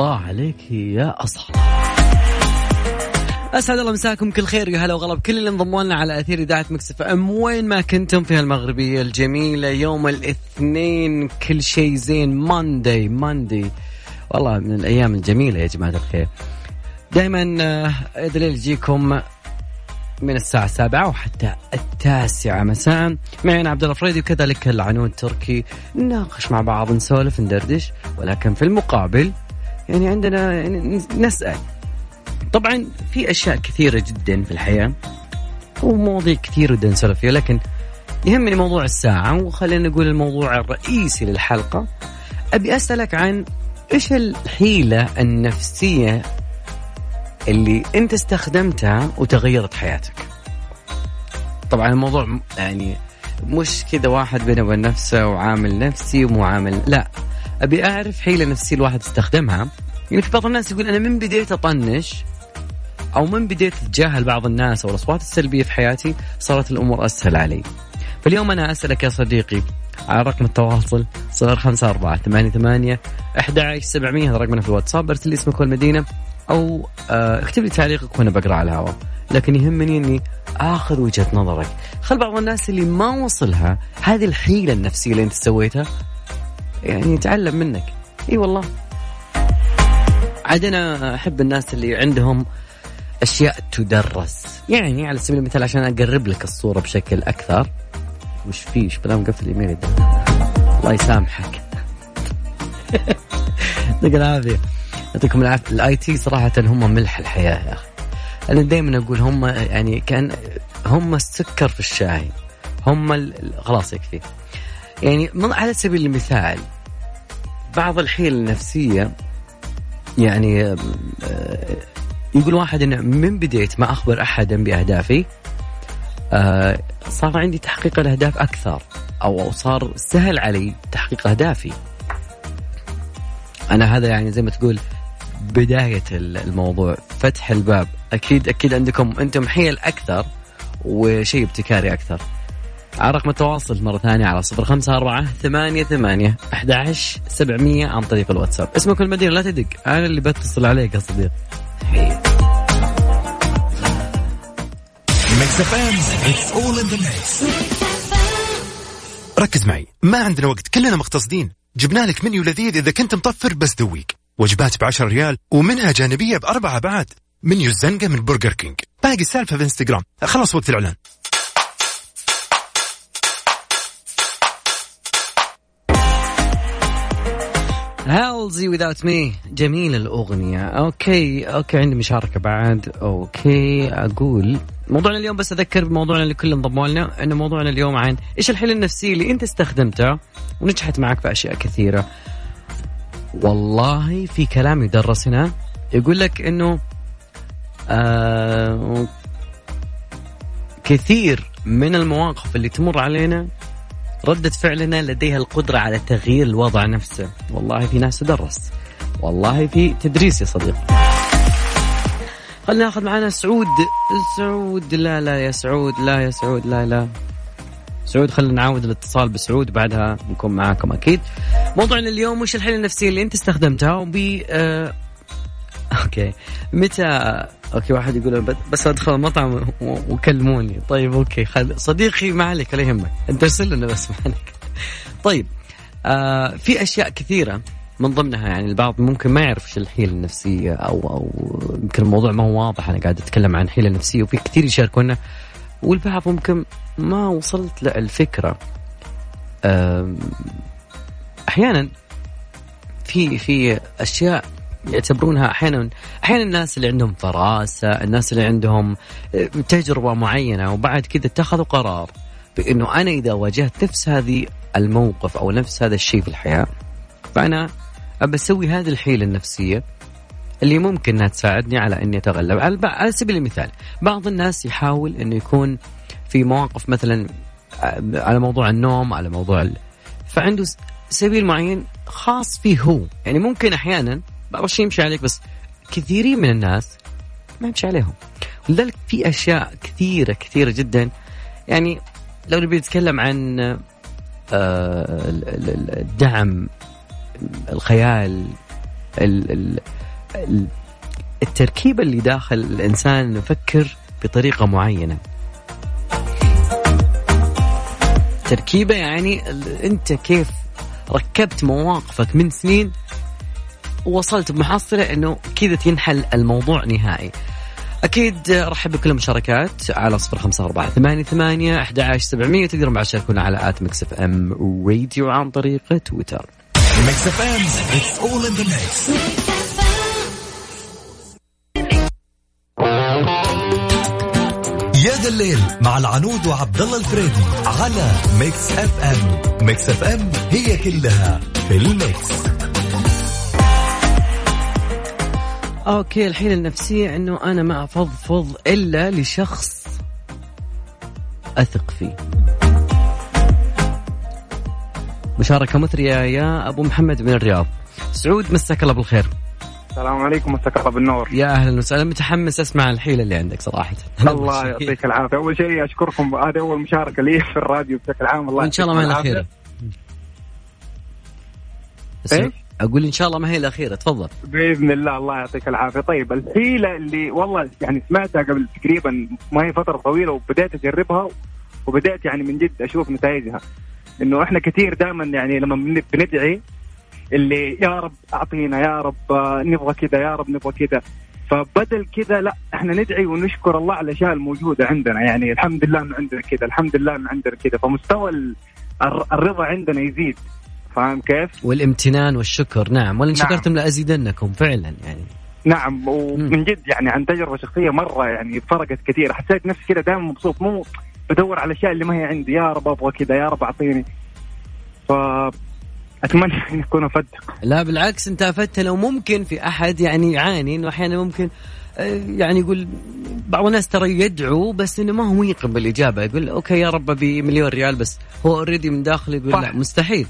الله عليك يا أصحاب. أسعد الله مساكم كل خير يا هلا وغلا. بكل اللي انضموا لنا على أثير إذاعة Mix FM وين ما كنتم في المغربية الجميلة يوم الاثنين كل شيء زين. Monday Monday والله من الأيام الجميلة يا جماعة الخير. دائما آه، دليل يجيكم من الساعة السابعة وحتى التاسعة مساء. معي أنا عبد الله الفريدي وكذلك العنود تركي نناقش مع بعض نسولف ندردش ولكن في المقابل يعني عندنا يعني نسأل. طبعا في أشياء كثيرة جدا في الحياة ومواضيع كثير ودنا نسولف فيها لكن يهمني موضوع الساعة وخلينا نقول الموضوع الرئيسي للحلقة. أبي أسألك عن إيش الحيلة النفسية اللي أنت استخدمتها وتغيرت حياتك؟ طبعا الموضوع يعني مش كذا واحد بينه وبين نفسه وعامل نفسي ومعامل لا أبي أعرف حيلة نفسية الواحد استخدمها يعني في بعض الناس يقول أنا من بديت أطنش أو من بديت أتجاهل بعض الناس أو الأصوات السلبية في حياتي صارت الأمور أسهل علي. فاليوم أنا أسألك يا صديقي على رقم التواصل صفر خمسة أربعة ثمانية ثمانية أحد عشر سبعمية هذا رقمنا في الواتساب ارسل لي اسمك والمدينة أو آه، اكتب لي تعليقك وأنا بقرأ على الهواء. لكن يهمني أني آخذ وجهة نظرك. خل بعض الناس اللي ما وصلها هذه الحيلة النفسية اللي أنت سويتها يعني يتعلم منك. إي والله. عاد أنا أحب الناس اللي عندهم أشياء تدرس. يعني على سبيل المثال عشان أقرب لك الصورة بشكل أكثر. وش في إيش بلا مقفل ايميلي الله يسامحك. يعطيك العافية. يعطيكم العافية. ال IT صراحة هم ملح الحياة يا أخي. أنا دائما أقول هم يعني كأن هم السكر في الشاي. هم خلاص يكفي. يعني على سبيل المثال بعض الحيل النفسية يعني آه، يقول واحد إنه من بديت ما أخبر أحدا بأهدافي آه، صار عندي تحقيق الأهداف أكثر أو صار سهل علي تحقيق أهدافي. أنا هذا يعني زي ما تقول بداية الموضوع فتح الباب. أكيد أكيد عندكم أنتم حيل أكثر وشيء ابتكاري أكثر. على رقم التواصل مرة ثانية على صفر خمسة أربعة ثمانية ثمانية أحد سبعمية عن طريق الواتساب. اسمك المدينة لا تدق. أنا اللي بتصل عليك يا صديق. ركز معي ما عندنا وقت كلنا مقتصدين جبنا لك منيو لذيذ إذا كنت مطفر بس ذويق وجبات بعشر ريال ومنها جانبية بأربعة بعد منيو الزنقة من Burger King. باقي السالفة في إنستغرام. خلص وقت الإعلان. Halsey Without Me جميل الأغنية. أوكي أوكي عندي مشاركة بعد. أوكي أقول موضوعنا اليوم بس أذكر بموضوعنا اللي كل انضموا لنا أنه موضوعنا اليوم عن إيش الحل النفسي اللي أنت استخدمته؟ ونجحت معك في أشياء كثيرة. والله في كلام يدرس هنا يقول لك أنه آه كثير من المواقف اللي تمر علينا ردة فعلنا لديها القدرة على تغيير الوضع نفسه. والله في ناس تدرس. والله في تدريس يا صديقي. خلينا ناخذ معنا سعود. سعود لا لا يا سعود لا يا سعود لا لا. سعود خلينا نعاود الاتصال بسعود بعدها نكون معاكم أكيد. موضوعنا اليوم وش الحيل النفسية اللي أنت استخدمتها؟ وب آه... أوكي. متى أوكي واحد يقول بس أدخل المطعم وكلموني. طيب أوكي خل... صديقي ما عليك لا يهمك. أنت ارسل لنا بس ما عليك طيب آه في أشياء كثيرة من ضمنها يعني البعض ممكن ما يعرف إيش الحيلة النفسية أو أو يمكن الموضوع ما هو واضح أنا قاعد أتكلم عن حيلة نفسية وفي كثير يشاركونا والبعض ممكن ما وصلت للفكرة. أحيانا في في أشياء يعتبرونها أحيانا أحيانا الناس اللي عندهم فراسة، الناس اللي عندهم آه، تجربة معينة وبعد كذا اتخذوا قرار بإنه أنا إذا واجهت نفس هذه الموقف أو نفس هذا الشيء في الحياة فأنا أبى أسوي هذه الحيلة النفسية اللي ممكن إنها تساعدني على إني أتغلب. على, على سبيل المثال بعض الناس يحاول إنه يكون في مواقف مثلا آه، على موضوع النوم على موضوع ال... فعنده سبيل معين خاص فيه هو. يعني ممكن أحيانا بعض الشيء يمشي عليك بس كثيرين من الناس ما يمشي عليهم. ولذلك في أشياء كثيرة كثيرة جدا. يعني لو نبي نتكلم عن آه، الدعم الخيال ال ال ال التركيبة اللي داخل الإنسان يفكر بطريقة معينة. تركيبة يعني أنت كيف ركبت مواقفك من سنين ووصلت بمحصلة أنه كذا تنحل الموضوع نهائي. أكيد رحب بكل المشاركات على صفر خمسة أربعة ثمانية ثمانية أحد عشر سبعمية تقدرون بعد تشاركونا على at Mix FM Radio عن طريق تويتر. Mix FM it's all in the mix. يا ذا الليل مع العنود وعبد الله الفريدي على Mix FM. Mix FM هي كلها في ال mix. أوكي الحين النفسية إنه أنا ما أفضفض إلا لشخص أثق فيه. مشاركة مثرية يا أبو محمد من الرياض. سعود مساك الله بالخير. السلام عليكم مساك الله بالنور. يا أهلا وسهلا. متحمس أسمع الحيلة اللي عندك صراحة. الله يعطيك العافية. أول شيء أشكركم هذه أول مشاركة لي في الراديو بشكل عام. الله ان شاء الله ما الاخيره إيش؟ أقول إن شاء الله ما هي الأخيرة تفضل. بإذن الله الله يعطيك العافية. طيب الحيلة اللي والله يعني سمعتها قبل تقريبا ما هي فترة طويلة وبدأت أجربها وبدأت يعني من جد أشوف نتائجها. إنه إحنا كثير دائما يعني لما بندعي اللي يا رب أعطينا يا رب آه، نبغى كذا يا رب نبغى كذا. فبدل كذا لا إحنا ندعي ونشكر الله على الاشياء الموجودة عندنا. يعني الحمد لله إنه عندنا كذا الحمد لله إنه عندنا كذا. فمستوى الرضا عندنا يزيد. فاهم كيف؟ والامتنان والشكر نعم. ولن نعم. شكرتم لأزيدنكم فعلا يعني. نعم ومن جد يعني عن تجربة شخصية مرة يعني فرقت كثير. حسيت نفسي كذا دائما مبسوط مو بدور على الأشياء اللي ما هي عندي. يا رب أبغى كذا يا رب أعطيني. ف أتمنى أن اكون أفدت. لا بالعكس أنت أفدت. لو ممكن في أحد يعني يعاني إنه أحيانا ممكن آه، يعني يقول بعض الناس ترى يدعو بس إنه ما هو يقبل بالاجابه يقول أوكي يا رب أبي مليون ريال بس هو اوريدي من داخل. يقول لا مستحيل.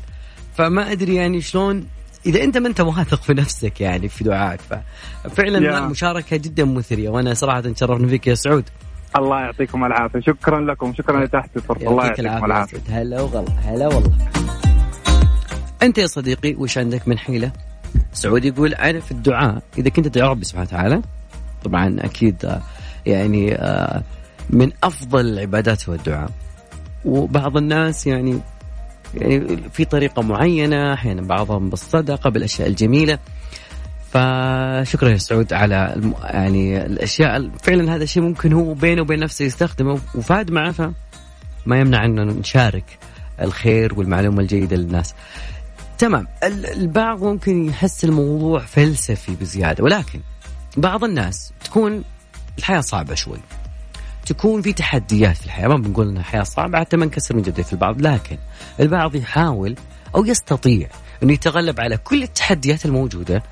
فما أدري يعني شلون إذا أنت ما أنت واثق في نفسك يعني في دعائك ففعلا مشاركة جدا مثرية وأنا صراحة تشرفنا فيك يا سعود. الله يعطيكم العافية. شكرا لكم شكرا لتحت الفرصة. الله يعطيكم العافية هلا وغلا هلا والله. أنت يا صديقي وش عندك من حيلة؟ سعود يقول أنا في الدعاء. إذا كنت تدعو ربي سبحانه وتعالى طبعا أكيد آه، يعني آه، من أفضل العبادات هو الدعاء. وبعض الناس يعني يعني في طريقة معينة أحيانا بعضهم بالصدقة بالأشياء الجميلة. فشكرا يا سعود على الم... يعني الأشياء فعلا هذا الشيء ممكن هو بينه وبين نفسه يستخدمه وفاد معه فما يمنع أنه نشارك الخير والمعلومة الجيدة للناس. تمام. البعض ممكن يحس الموضوع فلسفي بزيادة ولكن بعض الناس تكون الحياة صعبة شوي. تكون في تحديات في الحياة. ما بنقول إنها حياة صعبة حتى ما نكسر من جديد في البعض. لكن البعض يحاول أو يستطيع إنه يتغلب على كل التحديات الموجودة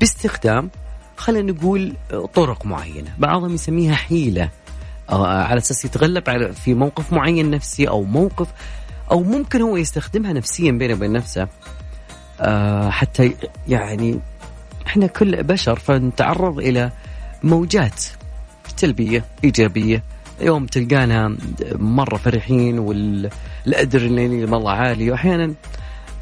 باستخدام خلينا نقول طرق معينة. بعضهم يسميها حيلة على أساس يتغلب على في موقف معين نفسي أو موقف أو ممكن هو يستخدمها نفسيا بينه وبين نفسه. آه، حتى يعني إحنا كل بشر فنتعرض إلى موجات سلبيه إيجابية. يوم تلقانا مرة فرحين والادرينالين مرة عالي وأحيانا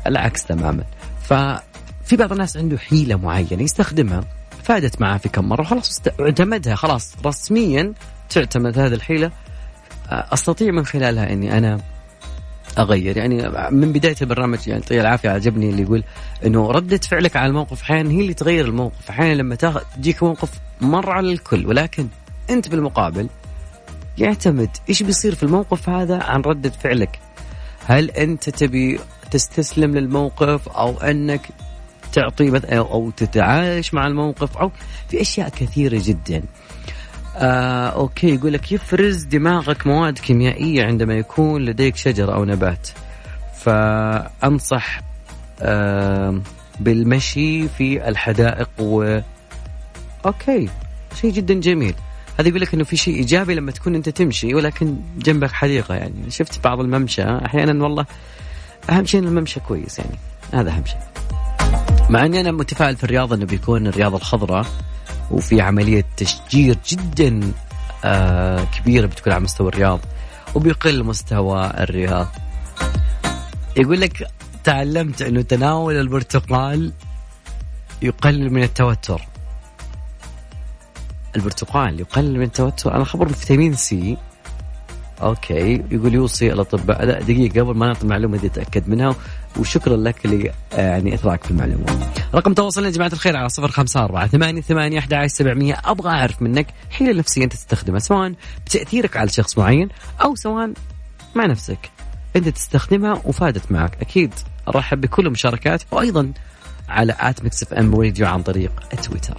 العكس تماما. ففي بعض الناس عنده حيلة معينة يستخدمها فادت معاه في كم مرة وخلاص اعتمدها خلاص رسميا تعتمد هذه الحيلة. أستطيع من خلالها إني أنا أغير. يعني من بداية البرنامج يعني يعطيه العافية عجبني اللي يقول إنه ردة فعلك على الموقف أحيانا هي اللي تغير الموقف أحيانا لما تجيك موقف مر على الكل ولكن أنت بالمقابل يعتمد إيش بيصير في الموقف هذا عن ردة فعلك. هل أنت تبي تستسلم للموقف أو أنك تعطي أو تتعايش مع الموقف أو في أشياء كثيرة جدا. آه أوكي يقول لك يفرز دماغك مواد كيميائية عندما يكون لديك شجره أو نبات. فأنصح آه بالمشي في الحدائق و أوكي شيء جدا جميل. هذا يقول لك إنه في شيء إيجابي لما تكون أنت تمشي ولكن جنبك حديقة يعني. شفت بعض الممشى؟ أحيانا والله أهم شيء إن الممشى كويس يعني. هذا أهم شيء. مع إني أنا متفائل في الرياضه إنه بيكون الرياضه الخضراء وفي عملية تشجير جدا آه كبيرة بتكون على مستوى الرياض وبيقل مستوى الرياض. يقول لك تعلمت إنه تناول البرتقال يقلل من التوتر. البرتقال يقلل من التوتر. أنا خبر فيتامين سي. أوكي. يقول يوصي الأطباء. لا دقيقة قبل ما نعطي المعلومة دي اتاكد منها. وشكرا لك اللي يعني اثراك في المعلومة. رقم تواصلنا يا جماعة الخير على صفر خمسة أربعة ثمانية ثمانية أحد سبعمية. أبغى أعرف منك حيلة نفسية أنت تستخدمها سواء بتأثيرك على شخص معين أو سواء مع نفسك. أنت تستخدمها وفادت معك. أكيد أرحب بكل المشاركات وأيضا على at Mix FM Radio عن طريق تويتر.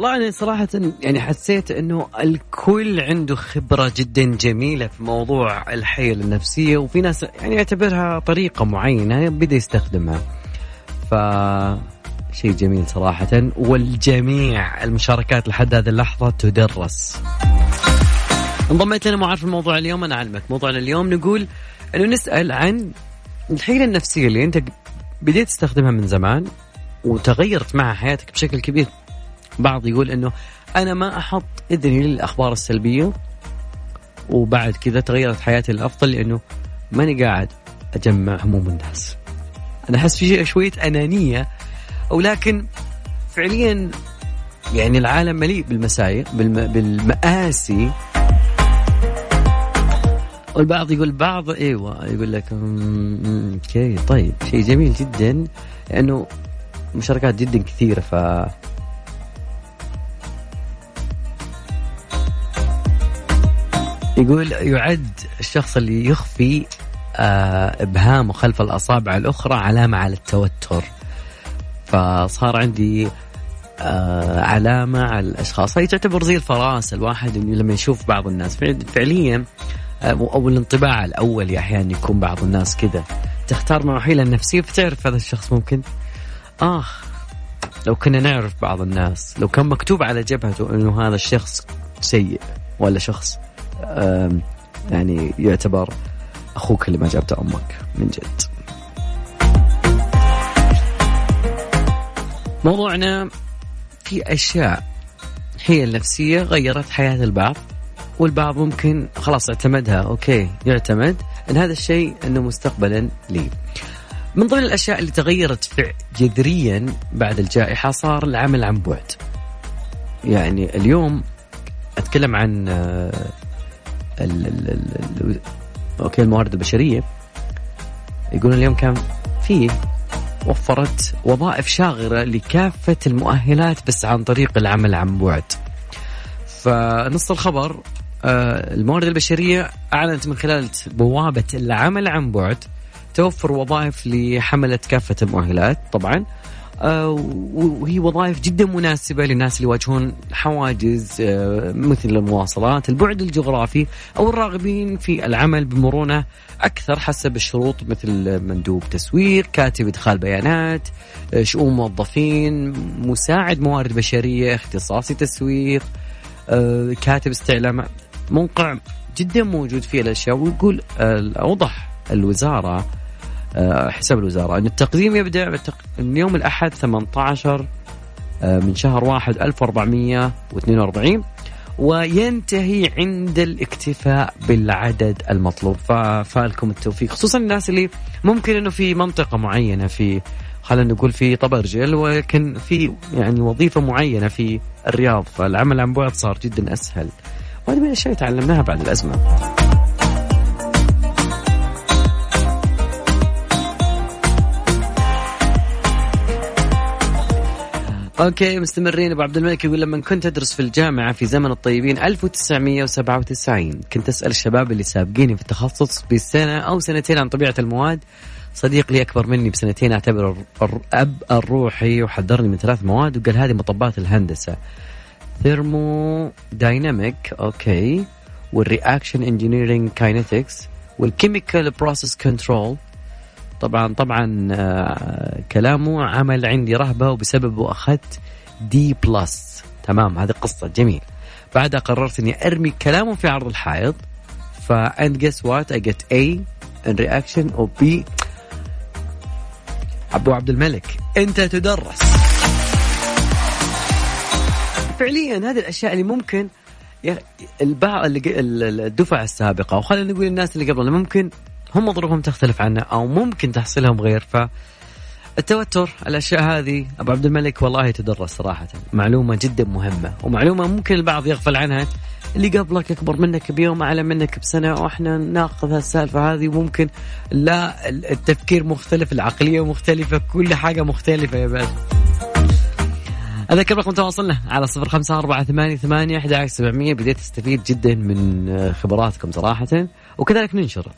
والله أنا صراحة يعني حسيت أنه الكل عنده خبرة جدا جميلة في موضوع الحيل النفسية وفي ناس يعني يعتبرها طريقة معينة بدأ يستخدمها. ف شيء جميل صراحة والجميع المشاركات لحد هذه اللحظة تدرس. انضميت لنا معرف الموضوع اليوم أنا أعلمك موضوعنا اليوم نقول أنه نسأل عن الحيلة النفسية اللي أنت بديت تستخدمها من زمان وتغيرت معها حياتك بشكل كبير. بعض يقول إنه أنا ما أحط اذني للأخبار السلبية وبعد كذا تغيرت حياتي للافضل لأنه ماني قاعد أجمع هموم الناس. أنا أحس في شوية أنانية ولكن فعليا يعني العالم مليء بالمسايا بالم... بالمآسي. والبعض يقول بعض إيوه يقول لك أوكي طيب شيء جميل جدا لأنه مشاركات جدا كثيرة ف يقول يعد الشخص اللي يخفي آه، ابهامه خلف الأصابع الأخرى علامة على التوتر. فصار عندي آه، علامة على الأشخاص. هي تعتبر زي الفراسة الواحد انه لما يشوف بعض الناس. فعليا آه، أو الانطباع الاولي أحيانا يكون بعض الناس كذا. تختار معه حيله نفسيه فتعرف هذا الشخص ممكن. آخ لو كنا نعرف بعض الناس لو كان مكتوب على جبهته إنه هذا الشخص سيء ولا شخص يعني يعتبر أخوك اللي ما جابته أمك من جد. موضوعنا في أشياء هي النفسية غيرت حياة البعض والبعض ممكن خلاص اعتمدها أوكي يعتمد إن هذا الشيء إنه مستقبلا لي. من ضمن الأشياء اللي تغيرت جذريا بعد الجائحة صار العمل عن بعد. يعني اليوم أتكلم عن آه، ال ال ال أوكي الموارد البشرية يقولون اليوم كان فيه وفرت وظائف شاغرة لكافة المؤهلات بس عن طريق العمل عن بعد. فنص الخبر آه، الموارد البشرية أعلنت من خلال بوابة العمل عن بعد توفر وظائف لحملة كافة المؤهلات طبعا وهي وظائف جدا مناسبة للناس اللي يواجهون حواجز آه، مثل المواصلات البعد الجغرافي أو الراغبين في العمل بمرونة أكثر حسب الشروط مثل مندوب تسويق كاتب إدخال بيانات آه، شؤون موظفين مساعد موارد بشرية اختصاصي تسويق كاتب استعلام موقع جدا موجود فيه الأشياء ويقول أوضح الوزارة آه، حساب الوزارة. أن التقديم يبدأ من يوم الأحد 18 آه، من شهر واحد 1442 وينتهي عند الاكتفاء بالعدد المطلوب. فألكم التوفيق خصوصا الناس اللي ممكن إنه في منطقة معينة في خلينا نقول في طبرجل ولكن في يعني وظيفة معينة في الرياض. فالعمل عن بعد صار جدا أسهل. وهذه من الأشياء تعلمناها بعد الأزمة. أوكي مستمرين. أبو عبد الملك يقول لما كنت أدرس في الجامعة في زمن الطيبين 1997 كنت أسأل الشباب اللي سابقيني في التخصص بسنة أو سنتين عن طبيعة المواد. صديق لي أكبر مني بسنتين اعتبره الأب الروحي وحذرني من ثلاث مواد وقال هذه مطبات الهندسة. thermodynamic okay وال reaction engineering kinetics وال chemical process control طبعا طبعا آه، كلامه عمل عندي رهبة وبسببه اخذت D plus تمام هذه قصة جميل. بعدها قررت إني أرمي كلامه في عرض الحائط ف and guess what? I get A in reaction أو B. ابو عبد الملك أنت تدرس. فعليا هذه الأشياء اللي ممكن البعض اللي الدفع السابقة وخلينا نقول الناس اللي قبلنا ممكن هم ظروفهم تختلف عنا أو ممكن تحصلهم غير ف التوتر الأشياء هذه أبو عبد الملك والله تدرس صراحة. معلومة جدا مهمة ومعلومة ممكن البعض يغفل عنها. اللي قبلك أكبر منك بيوم أعلى منك بسنة وإحنا ناخذ هالسالفة هذه وممكن لا التفكير مختلف العقلية مختلفة كل حاجة مختلفة يا بعد أذكر رقم تواصلنا على صفر خمسة أربعة ثمانية ثمانية أحد سبعمية. بديت تستفيد جدا من خبراتكم صراحة وكذلك ننشر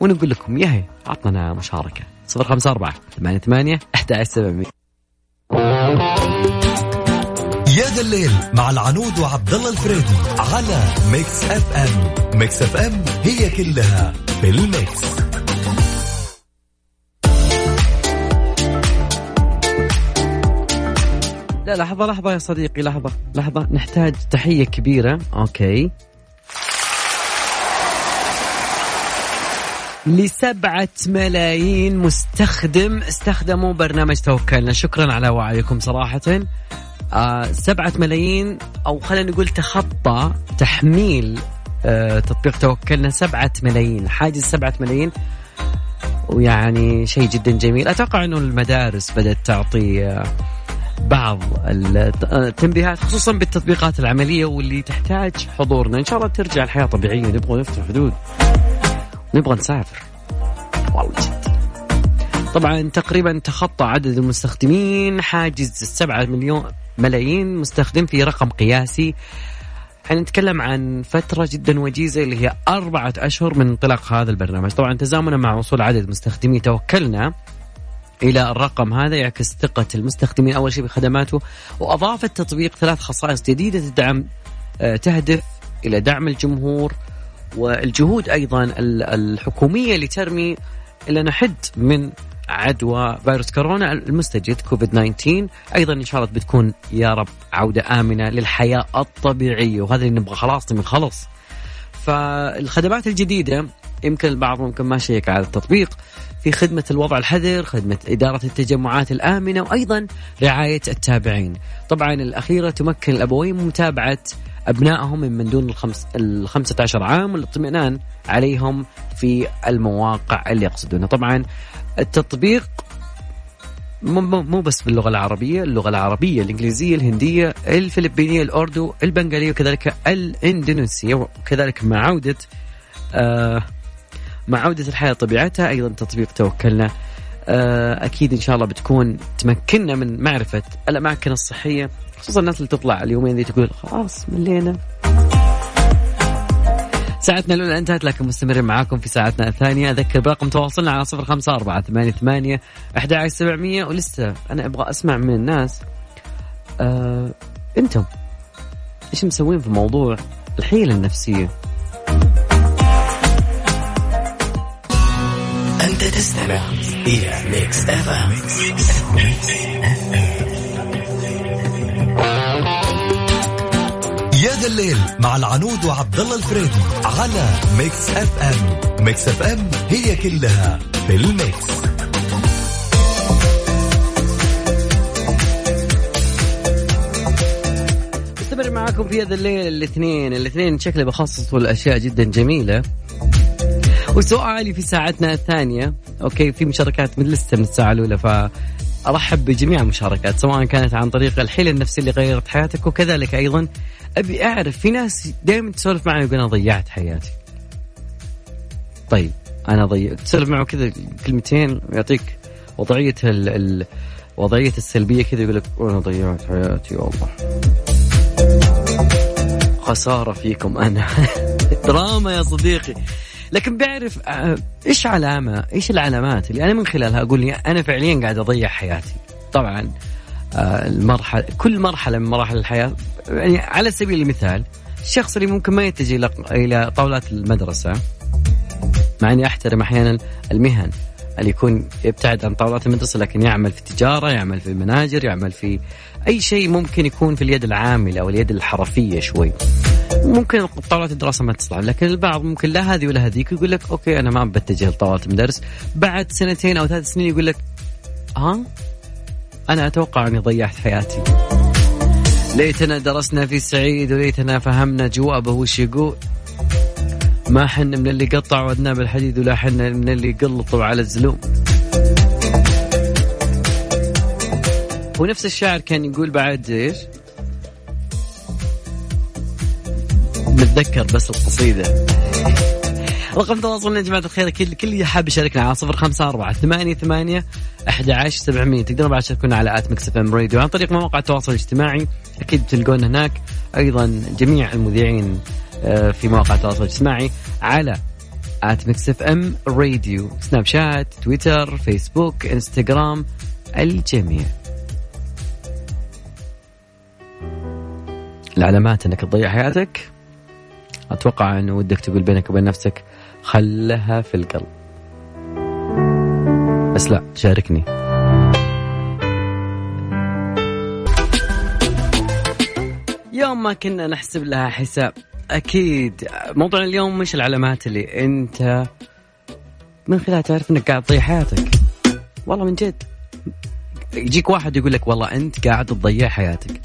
ونقول لكم ياهي عطنا مشاركة. صفر خمسة أربعة ثمانية ثمانية أحد سبعمية. يا ذا الليل مع العنود وعبد الله الفريدي على Mix FM. Mix FM هي كلها في ال mix. لا لحظة لحظة يا صديقي لحظة لحظة. نحتاج تحية كبيرة. okay. لسبعة ملايين مستخدم استخدموا برنامج توكلنا. شكرا على وعيكم صراحة. آه سبعة ملايين أو خلينا نقول تخطى تحميل آه تطبيق توكلنا سبعة ملايين. حاجز سبعة ملايين ويعني شيء جدا جميل. أتوقع أنه المدارس بدأت تعطي آه بعض التنبيهات خصوصا بالتطبيقات العملية واللي تحتاج حضورنا. إن شاء الله ترجع الحياة طبيعية نبغى نفتح حدود. نبغى نسافر. والله جد. طبعا تقريبا تخطى عدد المستخدمين. حاجز السبعة مليون ملايين مستخدم في رقم قياسي. حنتكلم عن فترة جدا وجيزة اللي هي أربعة أشهر من انطلاق هذا البرنامج. طبعا تزامنا مع وصول عدد مستخدمي توكلنا إلى الرقم هذا يعكس ثقة المستخدمين. أول شيء بخدماته واضاف التطبيق ثلاث خصائص جديدة تدعم آه، تهدف إلى دعم الجمهور والجهود أيضا الحكومية لترمي إلى نحد من عدوى فيروس كورونا المستجد كوفيد 19 أيضا إن شاء الله بتكون يا رب عودة آمنة للحياة الطبيعية وهذا اللي نبغى خلاص من خلص. فالخدمات الجديدة يمكن البعض ممكن ما شيك على التطبيق في خدمة الوضع الحذر خدمة إدارة التجمعات الآمنة وأيضا رعاية التابعين. طبعا الأخيرة تمكن الأبوين من متابعة أبنائهم من دون الخمس الخمسة عشر عام والاطمئنان عليهم في المواقع اللي يقصدونها. طبعا التطبيق مو بس باللغة العربية اللغة العربية الإنجليزية الهندية الفلبينية الأردو البنغالية وكذلك الإندونيسية وكذلك مع عودة آه مع عودة الحياة طبيعتها أيضا تطبيق توكلنا آه، أكيد إن شاء الله بتكون تمكننا من معرفة الأماكن الصحية خصوصا الناس اللي تطلع اليومين دي تقول خلاص ملينا. ساعتنا الأولى انتهت لكن مستمرين معاكم في ساعتنا الثانية. أذكر برقم تواصلنا على صفر خمسة أربعة ثمانية ثمانية أحد سبعمية. ولسه أنا أبغى أسمع من الناس. آه أنتم إيش مسوين في موضوع الحيلة النفسية؟ أنت تستمع إلى Mix F M يا ذا الليل مع العنود وعبد الله الفريدي على Mix FM Mix FM هي كلها في ال mix. أستمر معاكم في هذا الليل الاثنين. الاثنين شكله بخصصوا الاشياء جدا جميلة. وسؤالي في ساعتنا الثانية أوكي في مشاركات من لسه من الساعة الأولى ف ارحب بجميع المشاركات سواء كانت عن طريق الحيله النفسيه اللي غيرت حياتك وكذلك أيضا أبي أعرف في ناس دائما تسولف معي يقول أنا ضيعت حياتي. طيب أنا ضيعت تسولف معه كذا كلمتين ويعطيك وضعية ال... ال... وضعية السلبية كذا يقول لك أنا ضيعت حياتي والله. خسارة فيكم أنا دراما يا صديقي لكن بيعرف آه، إيش علامة إيش العلامات اللي أنا من خلالها أقول لي أنا فعليا قاعد أضيع حياتي؟ طبعا آه، المرحله كل مرحلة من مراحل الحياة يعني على سبيل المثال الشخص اللي ممكن ما يتجه إلى طاولات المدرسة مع أني أحترم أحيانا المهن اللي يكون يبتعد عن طاولات المدرسة لكن يعمل في التجارة يعمل في المناجر يعمل في أي شيء ممكن يكون في اليد العاملة أو اليد الحرفية شوي. ممكن طاولات الدراسة ما تصلح لكن البعض ممكن لا هذه ولا هذيك يقول لك أوكي أنا ما بتجه لطاولة المدرس. بعد سنتين أو ثلاث سنين يقول لك ها؟ أنا أتوقع أني ضيعت حياتي. ليتنا درسنا في سعيد وليتنا فهمنا جوابه وش يقول. ما حن من اللي قطع ودناه بالحديد ولا حن من اللي قلطوا على الزلوم. ونفس الشاعر كان يقول بعد إيش؟ نتذكر بس القصيدة. رقم تواصلنا يا جماعة الخير كل كل حاب يشاركنا على صفر خمسة أربعة ثمانية ثمانية أحد عشر سبعمية. تقدرون بعد تشاركونا على at Mix FM Radio. عن طريق مواقع التواصل الاجتماعي أكيد تلقون هناك. أيضا جميع المذيعين آه، في مواقع التواصل الاجتماعي على at Mix FM Radio. سناب شات تويتر فيسبوك إنستغرام الجميع. العلامات إنك تضيع حياتك. أتوقع انه ودك تقول بينك وبين نفسك خلها في القلب. بس لا شاركني. يوم ما كنا نحسب لها حساب أكيد موضوع اليوم مش العلامات اللي أنت من خلالها تعرف إنك قاعد تضيع حياتك. والله من جد يجيك واحد يقول لك والله أنت قاعد تضيع حياتك.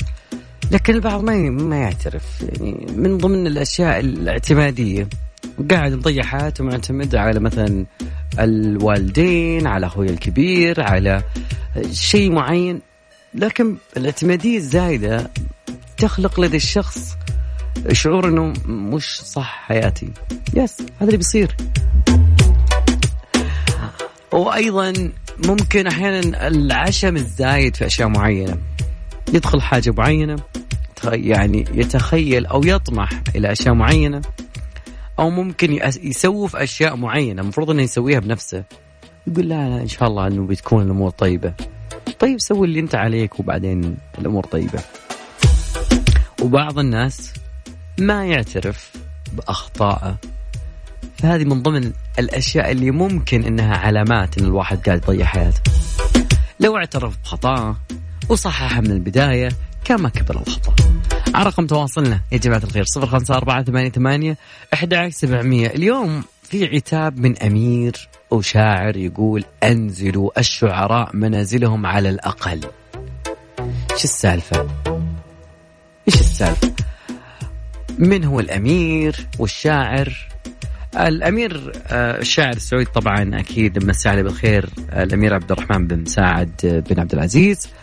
لكن البعض ما ما يعترف. يعني من ضمن الأشياء الاعتمادية قاعد مضيع حياته معتمد على مثلا الوالدين على أخوي الكبير على شيء معين. لكن الاعتمادية الزايدة تخلق لدى الشخص شعور إنه مش صح حياتي. يس هذا اللي بيصير. وأيضا ممكن أحيانا العشم الزايد في أشياء معينة. يدخل حاجة معينة يعني يتخيل أو يطمح إلى أشياء معينة أو ممكن يسوف أشياء معينة المفروض إنه يسويها بنفسه. يقول لا لا إن شاء الله إنه بتكون الأمور طيبة. طيب سوي اللي أنت عليك وبعدين الأمور طيبة. وبعض الناس ما يعترف بأخطائه. فهذه من ضمن الأشياء اللي ممكن إنها علامات إن الواحد قاعد يضيع حياته. لو اعترف بخطأه وصححها من البداية كان ما كبر الخطأ. على رقم تواصلنا يا جماعة الخير صفر خمسة أربعة ثمانية ثمانية أحد سبعمية. اليوم في عتاب من أمير أو شاعر يقول أنزلوا الشعراء منازلهم على الأقل. شو السالفة؟ إيش السالفة؟ من هو الأمير والشاعر؟ الأمير آه، الشاعر السعودي طبعا أكيد عليه بالخير الأمير عبد الرحمن بن مساعد بن عبد العزيز. آه،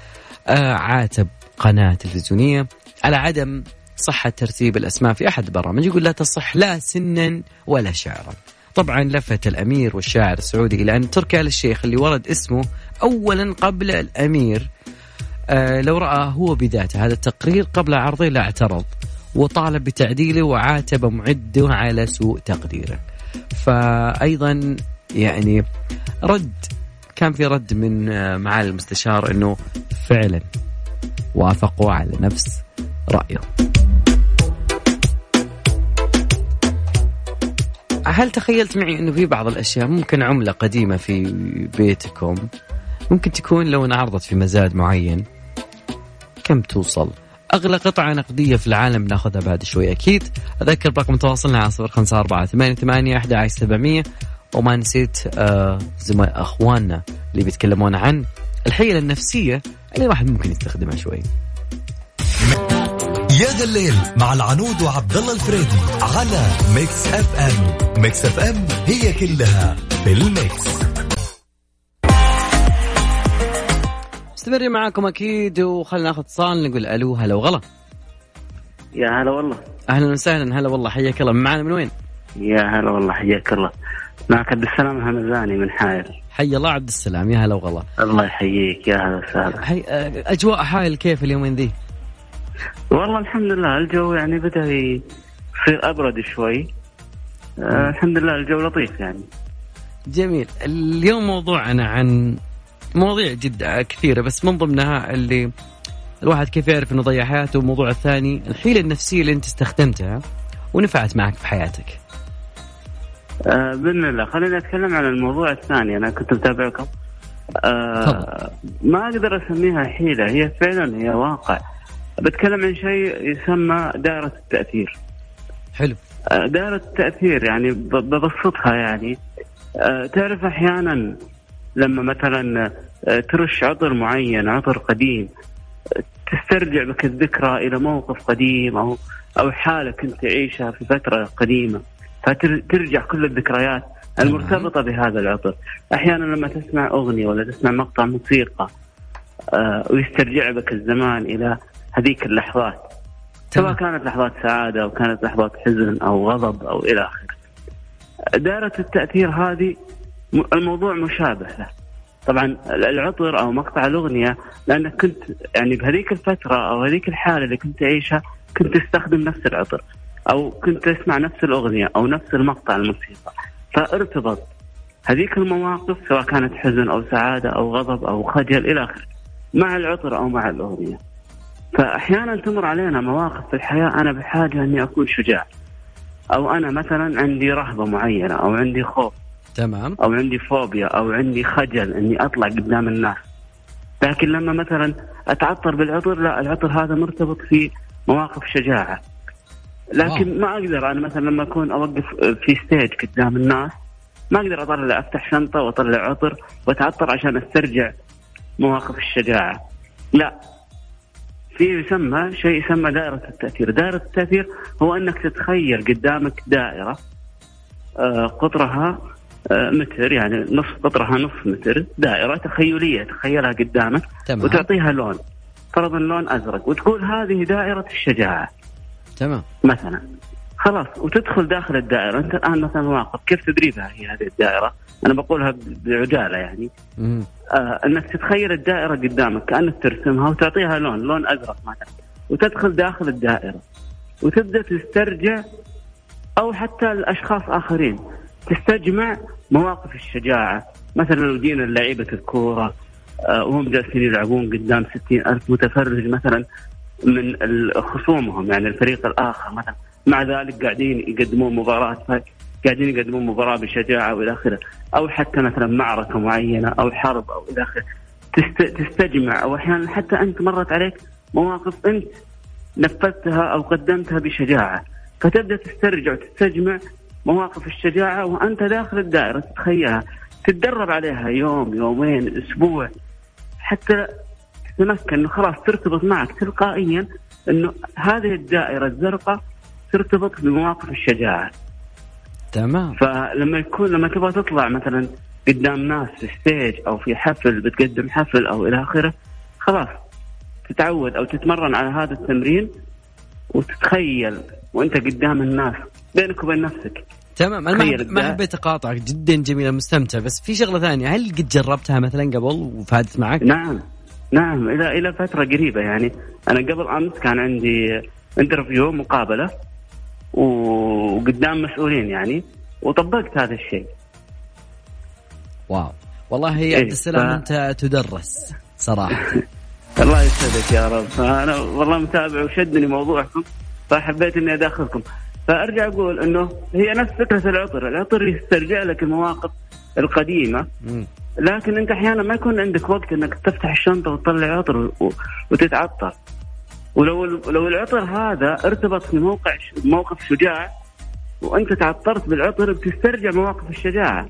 عاتب قناة تلفزيونية على عدم صحة ترتيب الأسماء في أحد البرامج. يقول لا تصح لا سنا ولا شعرا. طبعا لفت الأمير والشاعر السعودي إلى أن تركي آل الشيخ اللي ورد اسمه أولا قبل الأمير. آه لو رأى هو بذاته هذا التقرير قبل عرضه لا اعترض وطالب بتعديله وعاتب معده على سوء تقديره. فأيضا يعني رد كان في رد من آه، معالي المستشار إنه فعلا وافقوا على نفس رأيه. هل تخيلت معي إنه في بعض الأشياء ممكن عملة قديمة في بيتكم ممكن تكون لو انعرضت في مزاد معين؟ كم توصل؟ أغلى قطعة نقدية في العالم ناخذها بعد شوي أكيد. أذكر رقم تواصلنا على صفر خمسة أربعة ثمانية ثمانية أحد عشر سبعمية وما نسيت آه زملاء أخواننا اللي بيتكلمون عن الحيلة النفسية اللي الواحد ممكن يستخدمها شوي. يا ذا الليل مع العنود وعبد الله الفريدي على Mix FM. Mix FM هي كلها في ال mix. مستمرين معاكم أكيد وخلنا ناخذ اتصال نقول ألو هلا وغلا. يا هلا والله. أهلا وسهلا هلا والله حياك الله. معنا من وين؟ يا هلا والله حياك الله. معك عبد السلام همزاني من حائل. حي الله عبد السلام يا هلا وغلا. الله يحييك يا هلا وسهلا. حي... أجواء حائل كيف اليومين ذي؟ والله الحمد لله الجو يعني بدأ يصير أبرد شوي. آه الحمد لله الجو لطيف يعني. جميل. اليوم موضوعنا عن مواضيع جدا كثيرة بس من ضمنها اللي الواحد كيف يعرف إنه ضيع حياته والموضوع الثاني الحيلة النفسية اللي أنت استخدمتها ونفعت معك في حياتك آه بإذن الله. خليني أتكلم عن الموضوع الثاني. أنا كنت متابعكم. آه ما أقدر أسميها حيلة. هي فعلا هي واقع. بتكلم عن شيء يسمى دائرة التأثير. حلو. آه دائرة التأثير يعني ببسطها يعني. آه تعرف أحيانا لما مثلا آه، ترش عطر معين عطر قديم تسترجع بك الذكرى إلى موقف قديم أو أو حاله كنت تعيشها في فترة قديمة. فترجع كل الذكريات المرتبطة بهذا العطر. أحيانا لما تسمع أغنية ولا تسمع مقطع موسيقى آه ويسترجع بك الزمان إلى هذيك اللحظات. سواء كانت لحظات سعادة أو كانت لحظات حزن أو غضب أو إلى آخره. دائرة التأثير هذه الموضوع مشابه له. طبعا العطر أو مقطع الأغنية لانك كنت يعني بهذيك الفترة أو هذيك الحالة اللي كنت تعيشها كنت تستخدم نفس العطر. أو كنت تسمع نفس الأغنية أو نفس المقطع الموسيقى. فارتبط. هذيك المواقف سواء كانت حزن أو سعادة أو غضب أو خجل إلى آخره مع العطر أو مع الأغنية. فأحيانا تمر علينا مواقف في الحياة أنا بحاجة أني أكون شجاع. أو أنا مثلا عندي رهبة معينة أو عندي خوف. تمام. أو عندي فوبيا أو عندي خجل أني أطلع قدام الناس. لكن لما مثلا أتعطر بالعطر لا العطر هذا مرتبط في مواقف شجاعة. لكن wow. ما أقدر أنا مثلا لما أكون أوقف في stage قدام الناس ما أقدر أطلع أفتح شنطة وأطلع عطر وأتعطر عشان أسترجع مواقف الشجاعة لا في يسمى شيء يسمى دائرة التأثير دائرة التأثير هو أنك تتخيل قدامك دائرة آه، قطرها آه، متر يعني نص قطرها نص متر دائرة تخيلية تخيلها قدامك تمام. وتعطيها لون فرضا لون أزرق وتقول هذه دائرة الشجاعة تمام. مثلا. خلاص وتدخل داخل الدائرة. أنت الآن مثلا واقف كيف تدريبها هي هذه الدائرة؟ أنا بقولها بعجالة يعني. آه أنك تتخيل الدائرة قدامك كأنك ترسمها وتعطيها لون لون أزرق مثلا. وتدخل داخل الدائرة. وتبدأ تسترجع أو حتى الأشخاص آخرين. تستجمع مواقف الشجاعة. مثلا لو جينا لعيبة الكورة آه، وهم جالسين يلعبون قدام ستين ألف متفرج مثلا. من خصومهم يعني الفريق الآخر مثلا. مع ذلك قاعدين يقدمون مباراة قاعدين يقدمون مباراة بشجاعة وإلى آخره. أو حتى مثلا معركة معينة أو حرب أو إلى آخره. تستجمع. أو أحيانا حتى أنت مرت عليك مواقف أنت نفذتها أو قدمتها بشجاعة. فتبدأ تسترجع وتستجمع مواقف الشجاعة وأنت داخل الدائرة تتخيلها. تتدرب عليها يوم يومين أسبوع. حتى تتمكن أنه خلاص ترتبط معك تلقائيا أنه هذه الدائرة الزرقاء ترتبط بمواقف الشجاعة. تمام. فلما يكون لما تبغى تطلع مثلا قدام ناس في ستيج أو في حفل بتقدم حفل أو إلى آخره خلاص تتعود أو تتمرن على هذا التمرين وتتخيل وأنت قدام الناس بينك وبين نفسك. تمام. أنا ما حبيت اقاطعك جدا جميله مستمتع بس في شغلة ثانية هل قد جربتها مثلا قبل وفادت معك؟ نعم. نعم إلى إلى فترة قريبة يعني. أنا قبل أمس كان عندي interview مقابلة وقدام مسؤولين يعني وطبقت هذا الشيء. wow. والله يا عبد السلام ف... أنت تدرس صراحة. الله يسعدك يا رب. أنا والله متابع وشدني موضوعكم فحبيت إني أداخلكم. فأرجع أقول إنه هي نفس فكرة العطر، العطر يسترجع لك المواقف القديمة. لكن انت أحيانا ما يكون عندك وقت انك تفتح الشنطة وتطلع عطر وتتعطر. ولو لو العطر هذا ارتبط في موقع موقف شجاع وانت تعطرت بالعطر بتسترجع مواقف الشجاعة.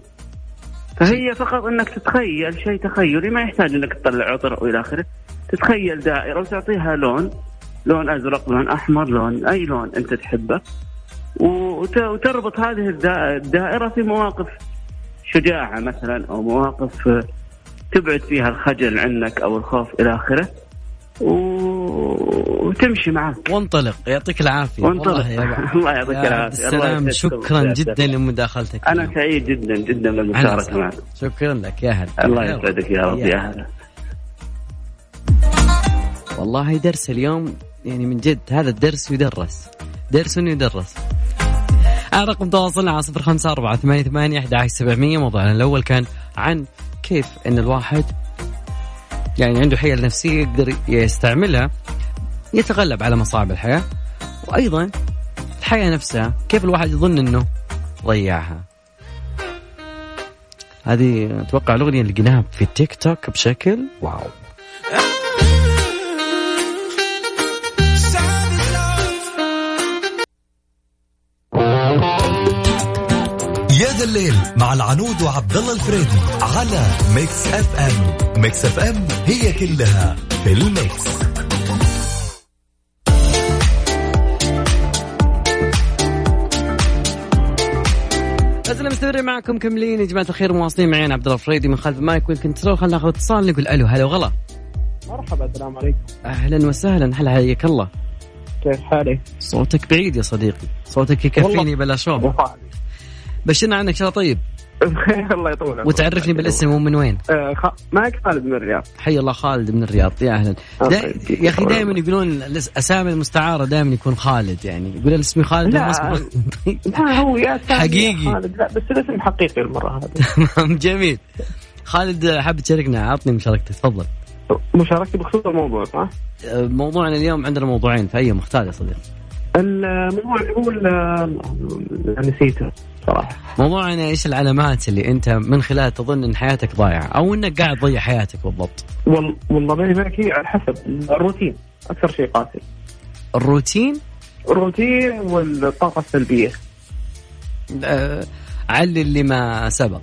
فهي فقط انك تتخيل شيء تخيلي ما يحتاج انك تطلع عطر أو إلى آخره. تتخيل دائرة وتعطيها لون لون أزرق لون أحمر لون أي لون انت تحبه. وتربط هذه الدائرة في مواقف شجاعة مثلا أو مواقف تبعد فيها الخجل عنك أو الخوف إلى آخره وتمشي معك. وانطلق يعطيك العافية. وانطلق. الله يعطيك العافية. السلام. شكرا جدا لمداخلتك. أنا سعيد جدا جدا بالمشاركة معك. شكرا لك يا هلا. الله يسعدك يا رب يا هلا. والله درس اليوم يعني من جد هذا الدرس يدرس. درس يدرس. رقم تواصلنا على صفر خمسة أربعة ثمانية ثمانية أحد سبعمية. موضوعنا الأول كان عن كيف أن الواحد يعني عنده حيل نفسية يقدر يستعملها يتغلب على مصاعب الحياة وأيضا الحياة نفسها كيف الواحد يظن أنه ضيعها. هذه أتوقع الأغنية اللي لقيناها في التيك توك بشكل wow. ذا الليل مع العنود وعبد الله الفريدي على Mix FM. Mix FM هي كلها في ال mix. مستمرين معكم مكملين يا جماعة الخير مواصلين معي أنا عبد الله فريدي من خلف ال mic وال control خلينا ناخذ اتصال نقول ألو هلا وغلا. مرحبا السلام عليكم. أهلا وسهلا هلا حياك الله؟ كيف حالك؟ صوتك بعيد يا صديقي صوتك يكفيني بلا شوب بشرنا عنك شو طيب؟ بخير الله يطول وتعرفني بالاسم ومن وين؟ آه خ... معك خالد من الرياض. حي الله خالد من الرياض يا أهلا. دا... يا أخي دائما يقولون الاسامي المستعارة دائما يكون خالد يعني. يقول اسمي خالد لا لا هو يا حقيقي. خالد. لا بس الاسم حقيقي المرة هذه. تمام جميل. خالد حاب تشاركنا؟ عطني مشاركتك تفضل. مشاركتي بخصوص الموضوع صح؟ موضوعنا اليوم عندنا موضوعين فأي مختار يا صديقي. الموضوع اللي هو نسيته. صراحة. موضوعنا إيش العلامات اللي أنت من خلالها تظن إن حياتك ضايعة؟ أو إنك قاعد تضيع حياتك بالضبط. وال... والله بيني وبينك على حسب الروتين. أكثر شيء قاتل. الروتين؟ الروتين والطاقة السلبية. أه... علي اللي ما سبق.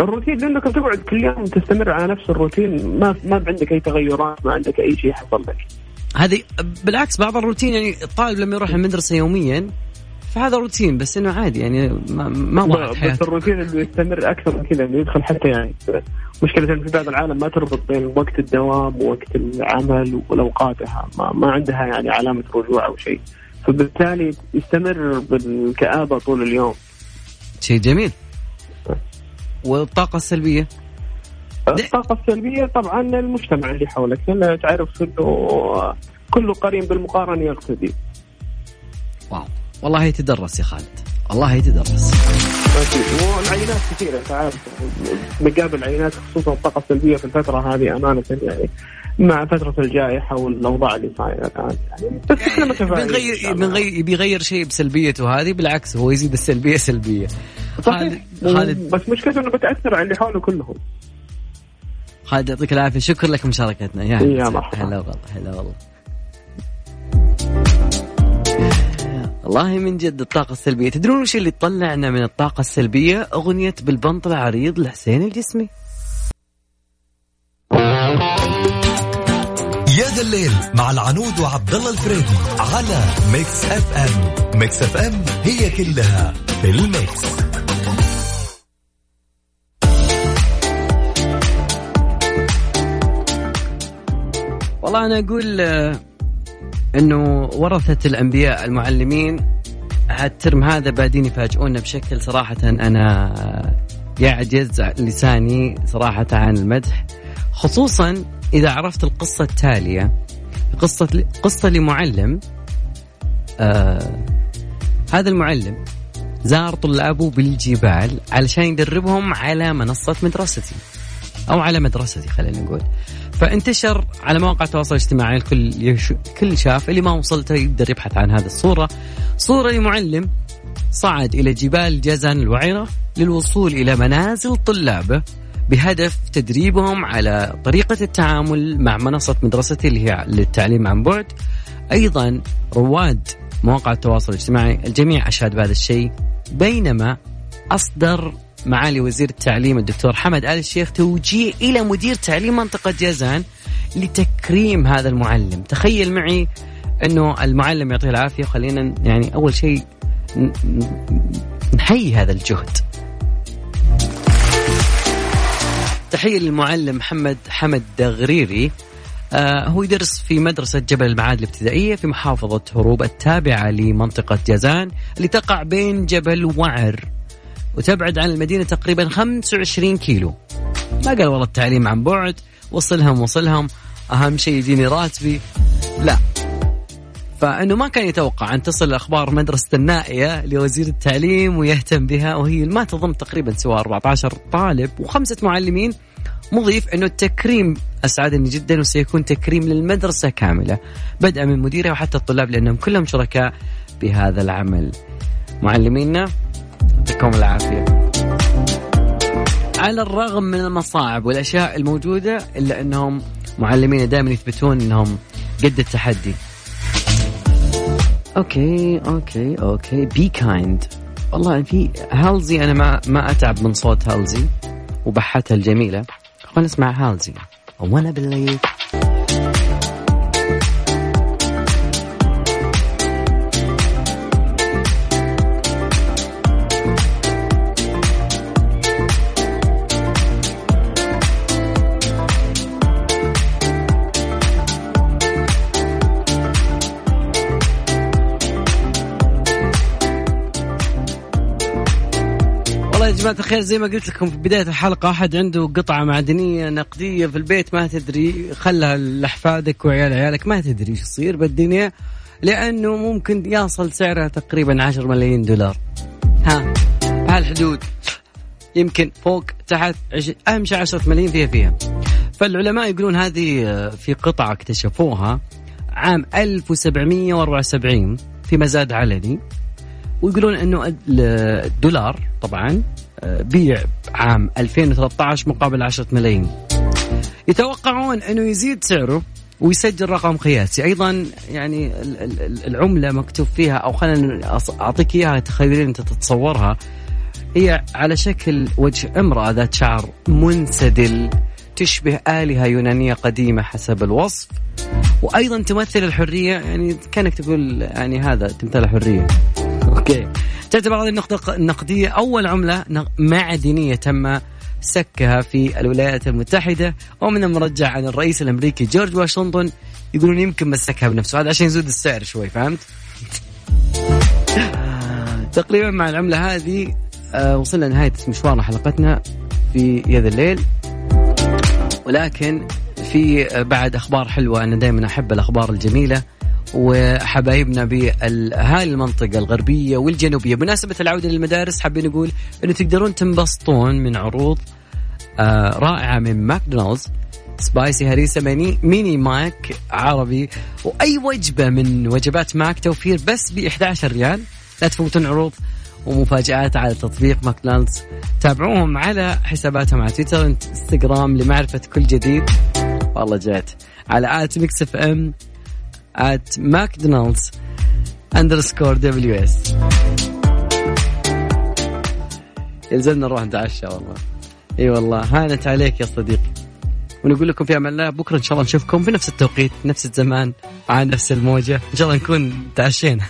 الروتين لأنك تقعد كل يوم تستمر على نفس الروتين ما ما عندك أي تغيرات ما عندك أي شيء حصل لك. هذه بالعكس بعض الروتين يعني الطالب لما يروح المدرسة يوميا فهذا روتين بس إنه عادي يعني ما ما حياته بس الروتين اللي يستمر أكثر من كذا إنه يدخل حتى يعني مشكلة في بعض العالم ما تربط بين وقت الدوام ووقت العمل والأوقاتها ما, ما عندها يعني علامة رجوع أو شيء. فبالتالي يستمر بالكآبة طول اليوم. شيء جميل. والطاقة السلبية؟ الطاقة السلبية طبعا المجتمع اللي حولك لأن تعرف إنه كل قرين بالمقارنة يقتدي. واو. والله يتدرس يا خالد. والله يتدرس. والعينات كثيرة أنت عارف. بقابل عينات خصوصا الطاقة السلبية في الفترة هذه أمانة يعني مع فترة الجائحة والأوضاع اللي صايرة الآن يعني بس إحنا متفائلين بنغير بنغير بيغير شيء بسلبيته هذه بالعكس هو يزيد السلبية سلبية. خالد خالد بس مشكلته إنه بتأثر على اللي حوله كلهم. خالد يعطيك العافية. شكرا لك مشاركتنا. يا يا مرحبا. هلا والله هلا والله. والله من جد الطاقة السلبية. تدرون وش اللي طلعنا من الطاقة السلبية؟ أغنية بالبنط العريض لحسين الجسمي. يا ذا الليل مع العنود وعبد الله الفريدي على Mix FM. Mix FM هي كلها في ال mix. والله أنا أقول آه، إنه ورثة الأنبياء المعلمين هالترم هذا بادين يفاجئونا بشكل صراحة أنا يعجز لساني صراحة عن المدح خصوصا إذا عرفت القصة التالية قصة قصة لمعلم آه هذا المعلم زار طلابه بالجبال علشان يدربهم على منصة مدرستي أو على مدرستي خلينا نقول. فانتشر على مواقع التواصل الاجتماعي. الكل يش... كل شاف اللي ما وصلته يقدر يبحث عن هذه الصورة. صورة لمعلم صعد إلى جبال جازان الوعره للوصول إلى منازل طلابه بهدف تدريبهم على طريقة التعامل مع منصة مدرستي اللي هي للتعليم عن بعد. أيضا رواد مواقع التواصل الاجتماعي الجميع اشاد بهذا الشيء بينما أصدر معالي وزير التعليم الدكتور حمد آل الشيخ توجيه إلى مدير تعليم منطقة جازان لتكريم هذا المعلم. تخيل معي أنه المعلم يعطيه العافية. وخلينا يعني أول شيء نحيي هذا الجهد. تحية للمعلم محمد حمد دغريري. آه هو يدرس في مدرسة جبل المعاد الابتدائية في محافظة هروب التابعة لمنطقة جازان اللي تقع بين جبل وعر. وتبعد عن المدينة تقريبا 25 كيلو. ما قال والله التعليم عن بعد وصلهم وصلهم. أهم شيء يجيني راتبي. لا. فإنه ما كان يتوقع أن تصل أخبار مدرسة النائية لوزير التعليم ويهتم بها وهي ما تضم تقريبا سوى 14 طالب وخمسة معلمين. مضيف إنه التكريم أسعدني جدا وسيكون تكريم للمدرسة كاملة. بدءا من مديرها وحتى الطلاب لأنهم كلهم شركاء بهذا العمل. معلمينا يعطيكم العافية. على الرغم من المصاعب والأشياء الموجودة إلا أنهم معلمين دائما يثبتون أنهم قد التحدي. okay okay okay. Be Kind والله في Halsey أنا ما ما أتعب من صوت Halsey وبحتها الجميلة. خلينا نسمع هالزي. وأنا بالليل جماعة الخير زي ما قلت لكم في بداية الحلقة أحد عنده قطعة معدنية نقدية في البيت ما تدري خلها لأحفادك وعيال عيالك ما تدري إيش يصير بالدنيا لأنه ممكن يصل سعرها تقريبا 10 ملايين دولار. ها بهالحدود يمكن فوق تحت عش... أهم شيء 10 ملايين فيها فيها. فالعلماء يقولون هذه آه، في قطعة اكتشفوها عام 1774 في مزاد علني ويقولون إنه الدولار طبعا آه، بيع عام 2013 مقابل 10 ملايين. يتوقعون إنه يزيد سعره ويسجل رقم قياسي. أيضا يعني العملة مكتوب فيها أو خلينا أعطيك إياها تخيلين أنت تتصورها. هي على شكل وجه امرأة ذات شعر منسدل تشبه آلهة يونانية قديمة حسب الوصف. وأيضا تمثل الحرية يعني كأنك تقول يعني هذا تمثال الحرية أوكي. تعتبر هذه النقطة النقدية. أول عملة معدنية تم سكها في الولايات المتحدة ومن المرجع عن الرئيس الأمريكي جورج واشنطن يقولون يمكن مسكها بنفسه. هذا عشان يزود السعر شوي فهمت؟ تقريبا مع العملة هذه آه، وصلنا لنهاية مشوارنا حلقتنا في يد الليل. ولكن في بعد أخبار حلوة أنا دائما أحب الأخبار الجميلة. وحبايبنا بهاي المنطقة الغربية والجنوبية. بمناسبة العودة للمدارس حابين نقول أنه تقدرون تنبسطون من عروض آه رائعة من ماكدونالدز spicy هريسة mini, mini ماك عربي وأي وجبة من وجبات ماك توفير بس ب 11 ريال. لا تفوتون عروض ومفاجآت على تطبيق ماكدونالدز. تابعوهم على حساباتهم على تويتر إنستغرام لمعرفة كل جديد. والله جات على at Mix FM. ماكدونالدز underscore WS يلزمنا نروح نتعشى والله. إي والله هانت عليك يا صديقي ونقول لكم في أمان الله بكرة إن شاء الله نشوفكم في نفس التوقيت نفس الزمان مع نفس الموجة. إن شاء الله نكون تعشينا.